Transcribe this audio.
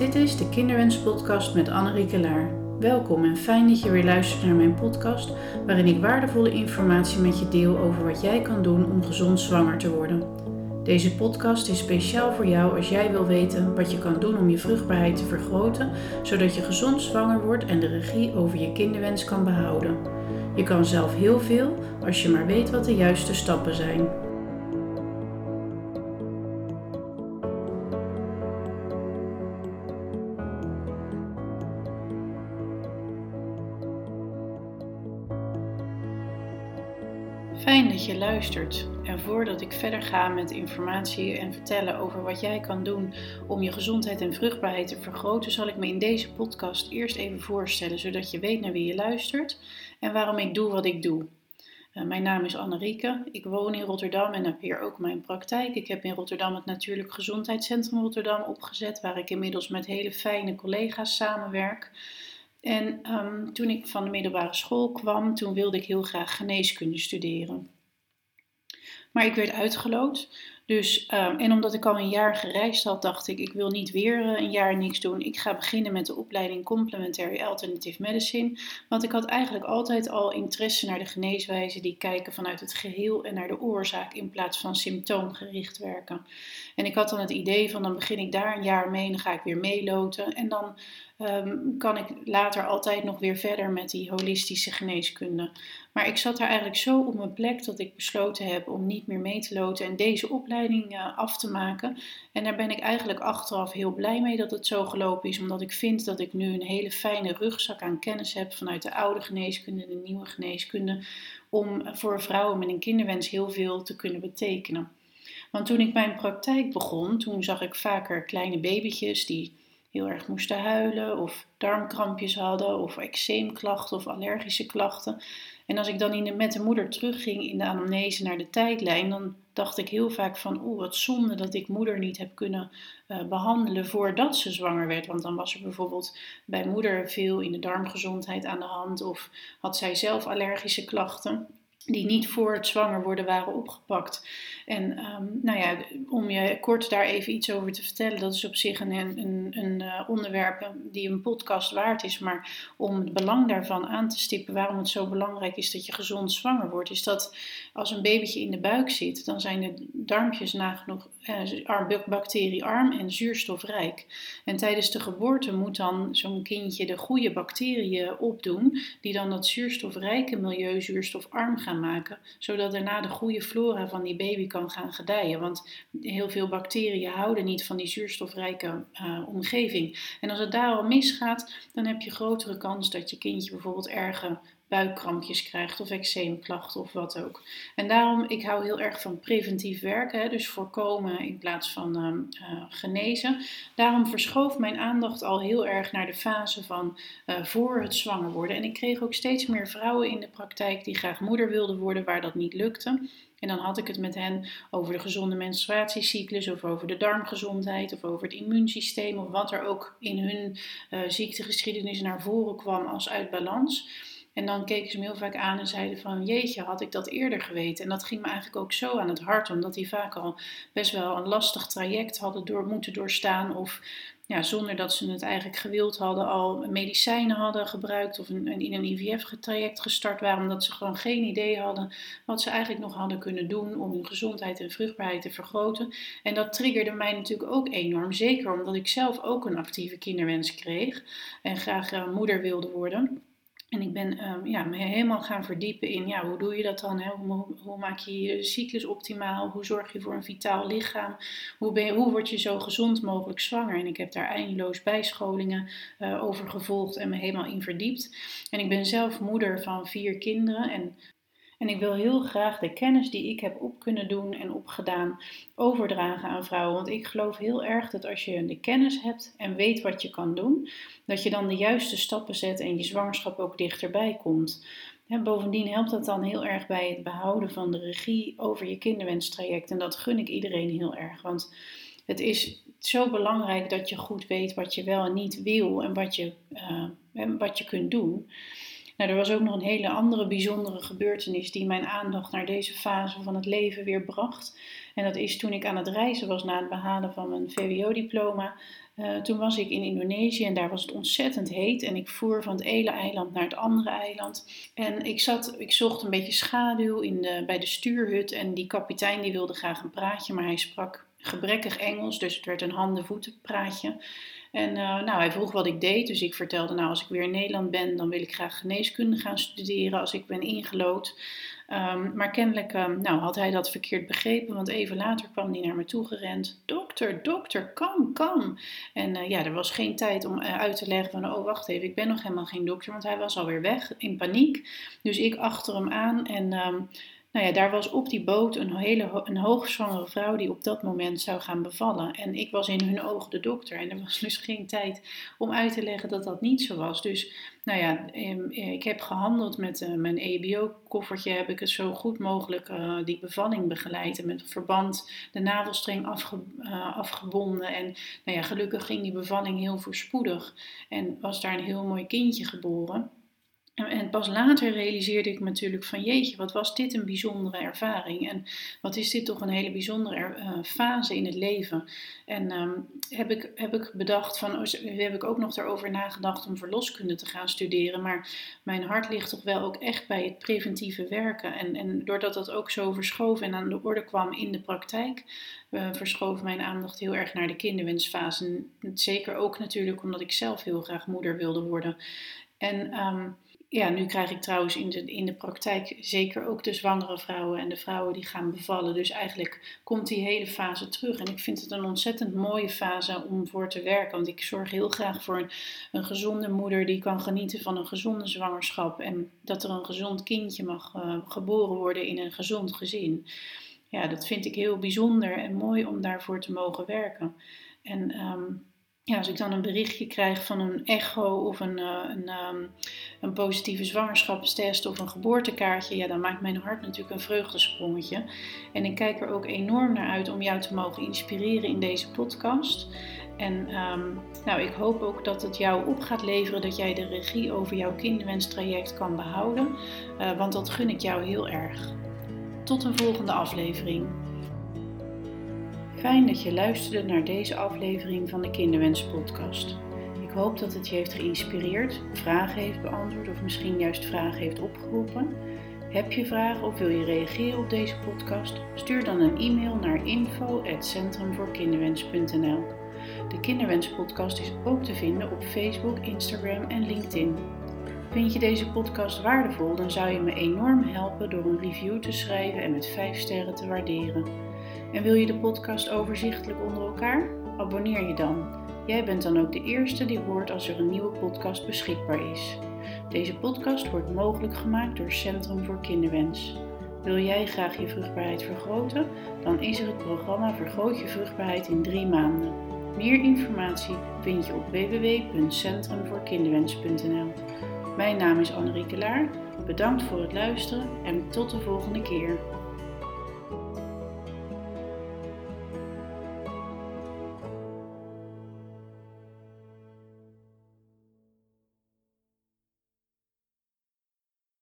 Dit is de Kinderwens Podcast met Annerieke Laar. Welkom en fijn dat je weer luistert naar mijn podcast, waarin ik waardevolle informatie met je deel over wat jij kan doen om gezond zwanger te worden. Deze podcast is speciaal voor jou als jij wil weten wat je kan doen om je vruchtbaarheid te vergroten, zodat je gezond zwanger wordt en de regie over je kinderwens kan behouden. Je kan zelf heel veel als je maar weet wat de juiste stappen zijn. Fijn dat je luistert. En voordat ik verder ga met informatie en vertellen over wat jij kan doen om je gezondheid en vruchtbaarheid te vergroten, zal ik me in deze podcast eerst even voorstellen, zodat je weet naar wie je luistert en waarom ik doe wat ik doe. Uh, mijn naam is Annerieke. Ik woon in Rotterdam en heb hier ook mijn praktijk. Ik heb in Rotterdam het Natuurlijk Gezondheidscentrum Rotterdam opgezet, waar ik inmiddels met hele fijne collega's samenwerk. En um, toen ik van de middelbare school kwam, toen wilde ik heel graag geneeskunde studeren. Maar ik werd uitgeloot. Dus, um, en omdat ik al een jaar gereisd had, dacht ik, ik wil niet weer uh, een jaar niks doen. Ik ga beginnen met de opleiding Complementary Alternative Medicine. Want ik had eigenlijk altijd al interesse naar de geneeswijzen die kijken vanuit het geheel en naar de oorzaak in plaats van symptoomgericht werken. En ik had dan het idee van dan begin ik daar een jaar mee en dan ga ik weer meeloten. En dan um, kan ik later altijd nog weer verder met die holistische geneeskunde. Maar ik zat daar eigenlijk zo op mijn plek dat ik besloten heb om niet meer mee te loten en deze opleiding uh, af te maken. En daar ben ik eigenlijk achteraf heel blij mee dat het zo gelopen is, omdat ik vind dat ik nu een hele fijne rugzak aan kennis heb vanuit de oude geneeskunde en de nieuwe geneeskunde, om voor vrouwen met een kinderwens heel veel te kunnen betekenen. Want toen ik mijn praktijk begon, toen zag ik vaker kleine babytjes die heel erg moesten huilen of darmkrampjes hadden of eczeemklachten of allergische klachten. En als ik dan in de, met de moeder terugging in de anamnese naar de tijdlijn, dan dacht ik heel vaak van, oeh, wat zonde dat ik moeder niet heb kunnen uh, behandelen voordat ze zwanger werd. Want dan was er bijvoorbeeld bij moeder veel in de darmgezondheid aan de hand of had zij zelf allergische klachten die niet voor het zwanger worden waren opgepakt. En um, nou ja, om je kort daar even iets over te vertellen, dat is op zich een, een, een uh, onderwerp die een podcast waard is. Maar om het belang daarvan aan te stippen, waarom het zo belangrijk is dat je gezond zwanger wordt, is dat als een babytje in de buik zit, dan zijn de darmpjes nagenoeg uh, bacteriearm en zuurstofrijk. En tijdens de geboorte moet dan zo'n kindje de goede bacteriën opdoen, die dan dat zuurstofrijke milieu zuurstofarm gaan maken, zodat daarna de goede flora van die baby kan gaan gedijen. Want heel veel bacteriën houden niet van die zuurstofrijke uh, omgeving. En als het daar al misgaat, dan heb je grotere kans dat je kindje bijvoorbeeld erge buikkrampjes krijgt of eczeemklachten of wat ook. En daarom, ik hou heel erg van preventief werken, dus voorkomen in plaats van uh, genezen. Daarom verschoof mijn aandacht al heel erg naar de fase van uh, voor het zwanger worden. En ik kreeg ook steeds meer vrouwen in de praktijk die graag moeder wilden worden waar dat niet lukte. En dan had ik het met hen over de gezonde menstruatiecyclus of over de darmgezondheid of over het immuunsysteem of wat er ook in hun uh, ziektegeschiedenis naar voren kwam als uit balans. En dan keken ze me heel vaak aan en zeiden van jeetje, had ik dat eerder geweten. En dat ging me eigenlijk ook zo aan het hart, omdat die vaak al best wel een lastig traject hadden door, moeten doorstaan. Of ja, zonder dat ze het eigenlijk gewild hadden, al medicijnen hadden gebruikt of een, in een IVF-traject gestart waren, omdat ze gewoon geen idee hadden wat ze eigenlijk nog hadden kunnen doen om hun gezondheid en vruchtbaarheid te vergroten. En dat triggerde mij natuurlijk ook enorm, zeker omdat ik zelf ook een actieve kinderwens kreeg en graag uh, moeder wilde worden. En ik ben um, ja, me helemaal gaan verdiepen in ja, hoe doe je dat dan? Hoe, hoe, maak je je cyclus optimaal? Hoe zorg je voor een vitaal lichaam? Hoe, ben hoe word je zo gezond mogelijk zwanger? En ik heb daar eindeloos bijscholingen uh, over gevolgd en me helemaal in verdiept. En ik ben zelf moeder van vier kinderen. En en ik wil heel graag de kennis die ik heb op kunnen doen en opgedaan overdragen aan vrouwen. Want ik geloof heel erg dat als je de kennis hebt en weet wat je kan doen, dat je dan de juiste stappen zet en je zwangerschap ook dichterbij komt. En bovendien helpt dat dan heel erg bij het behouden van de regie over je kinderwenstraject. En dat gun ik iedereen heel erg. Want het is zo belangrijk dat je goed weet wat je wel en niet wil en wat je, uh, wat je kunt doen. Nou, er was ook nog een hele andere bijzondere gebeurtenis die mijn aandacht naar deze fase van het leven weer bracht. En dat is toen ik aan het reizen was na het behalen van mijn VWO-diploma. Uh, toen was ik in Indonesië en daar was het ontzettend heet. En ik voer van het ene eiland naar het andere eiland. En ik, zat, ik zocht een beetje schaduw in de, bij de stuurhut. En die kapitein die wilde graag een praatje, maar hij sprak gebrekkig Engels. Dus het werd een handen-voeten praatje. En uh, nou, hij vroeg wat ik deed, dus ik vertelde, nou, als ik weer in Nederland ben, dan wil ik graag geneeskunde gaan studeren als ik ben ingelood. Um, maar kennelijk um, nou, had hij dat verkeerd begrepen, want even later kwam hij naar me toe gerend. Dokter, dokter, kom, kom. En uh, ja, er was geen tijd om uh, uit te leggen van, oh wacht even, ik ben nog helemaal geen dokter, want hij was alweer weg in paniek. Dus ik achter hem aan en... Um, nou ja, daar was op die boot een hele een hoogzwangere vrouw die op dat moment zou gaan bevallen. En ik was in hun ogen de dokter. En er was dus geen tijd om uit te leggen dat dat niet zo was. Dus nou ja, ehm, ik heb gehandeld met uh, mijn EBO-koffertje. Heb ik het zo goed mogelijk uh, die bevalling begeleid. En met verband de navelstreng afge, afgebonden. En nou ja, gelukkig ging die bevalling heel voorspoedig. En was daar een heel mooi kindje geboren. En pas later realiseerde ik me natuurlijk van jeetje, wat was dit een bijzondere ervaring. En wat is dit toch een hele bijzondere uh, fase in het leven. En um, heb, ik, heb ik bedacht van, oh, heb ik ook nog erover nagedacht om verloskunde te gaan studeren. Maar mijn hart ligt toch wel ook echt bij het preventieve werken. En, en doordat dat ook zo verschoven en aan de orde kwam in de praktijk, uh, verschoof mijn aandacht heel erg naar de kinderwensfase. Zeker ook natuurlijk omdat ik zelf heel graag moeder wilde worden. En... Um, ja, nu krijg ik trouwens in de, in de praktijk zeker ook de zwangere vrouwen en de vrouwen die gaan bevallen. Dus eigenlijk komt die hele fase terug. En ik vind het een ontzettend mooie fase om voor te werken. Want ik zorg heel graag voor een, een gezonde moeder die kan genieten van een gezonde zwangerschap. En dat er een gezond kindje mag uh, geboren worden in een gezond gezin. Ja, dat vind ik heel bijzonder en mooi om daarvoor te mogen werken. En um, ja, als ik dan een berichtje krijg van een echo of een, uh, een, um, een, positieve zwangerschapstest of een geboortekaartje, ja, dan maakt mijn hart natuurlijk een vreugdesprongetje. En ik kijk er ook enorm naar uit om jou te mogen inspireren in deze podcast. En um, nou, ik hoop ook dat het jou op gaat leveren dat jij de regie over jouw kinderwenstraject kan behouden, uh, want dat gun ik jou heel erg. Tot een volgende aflevering. Fijn dat je luisterde naar deze aflevering van de Kinderwens Podcast. Ik hoop dat het je heeft geïnspireerd, vragen heeft beantwoord of misschien juist vragen heeft opgeroepen. Heb je vragen of wil je reageren op deze podcast? Stuur dan een e-mail naar info@centrumvoorkinderwens.nl. De Kinderwens Podcast is ook te vinden op Facebook, Instagram en LinkedIn. Vind je deze podcast waardevol, dan zou je me enorm helpen door een review te schrijven en met 5 sterren te waarderen. En wil je de podcast overzichtelijk onder elkaar? Abonneer je dan. Jij bent dan ook de eerste die hoort als er een nieuwe podcast beschikbaar is. Deze podcast wordt mogelijk gemaakt door Centrum voor Kinderwens. Wil jij graag je vruchtbaarheid vergroten? Dan is er het programma Vergroot je vruchtbaarheid in drie maanden. Meer informatie vind je op www.centrumvoorkinderwens.nl. Mijn naam is Annerieke Laar. Bedankt voor het luisteren en tot de volgende keer.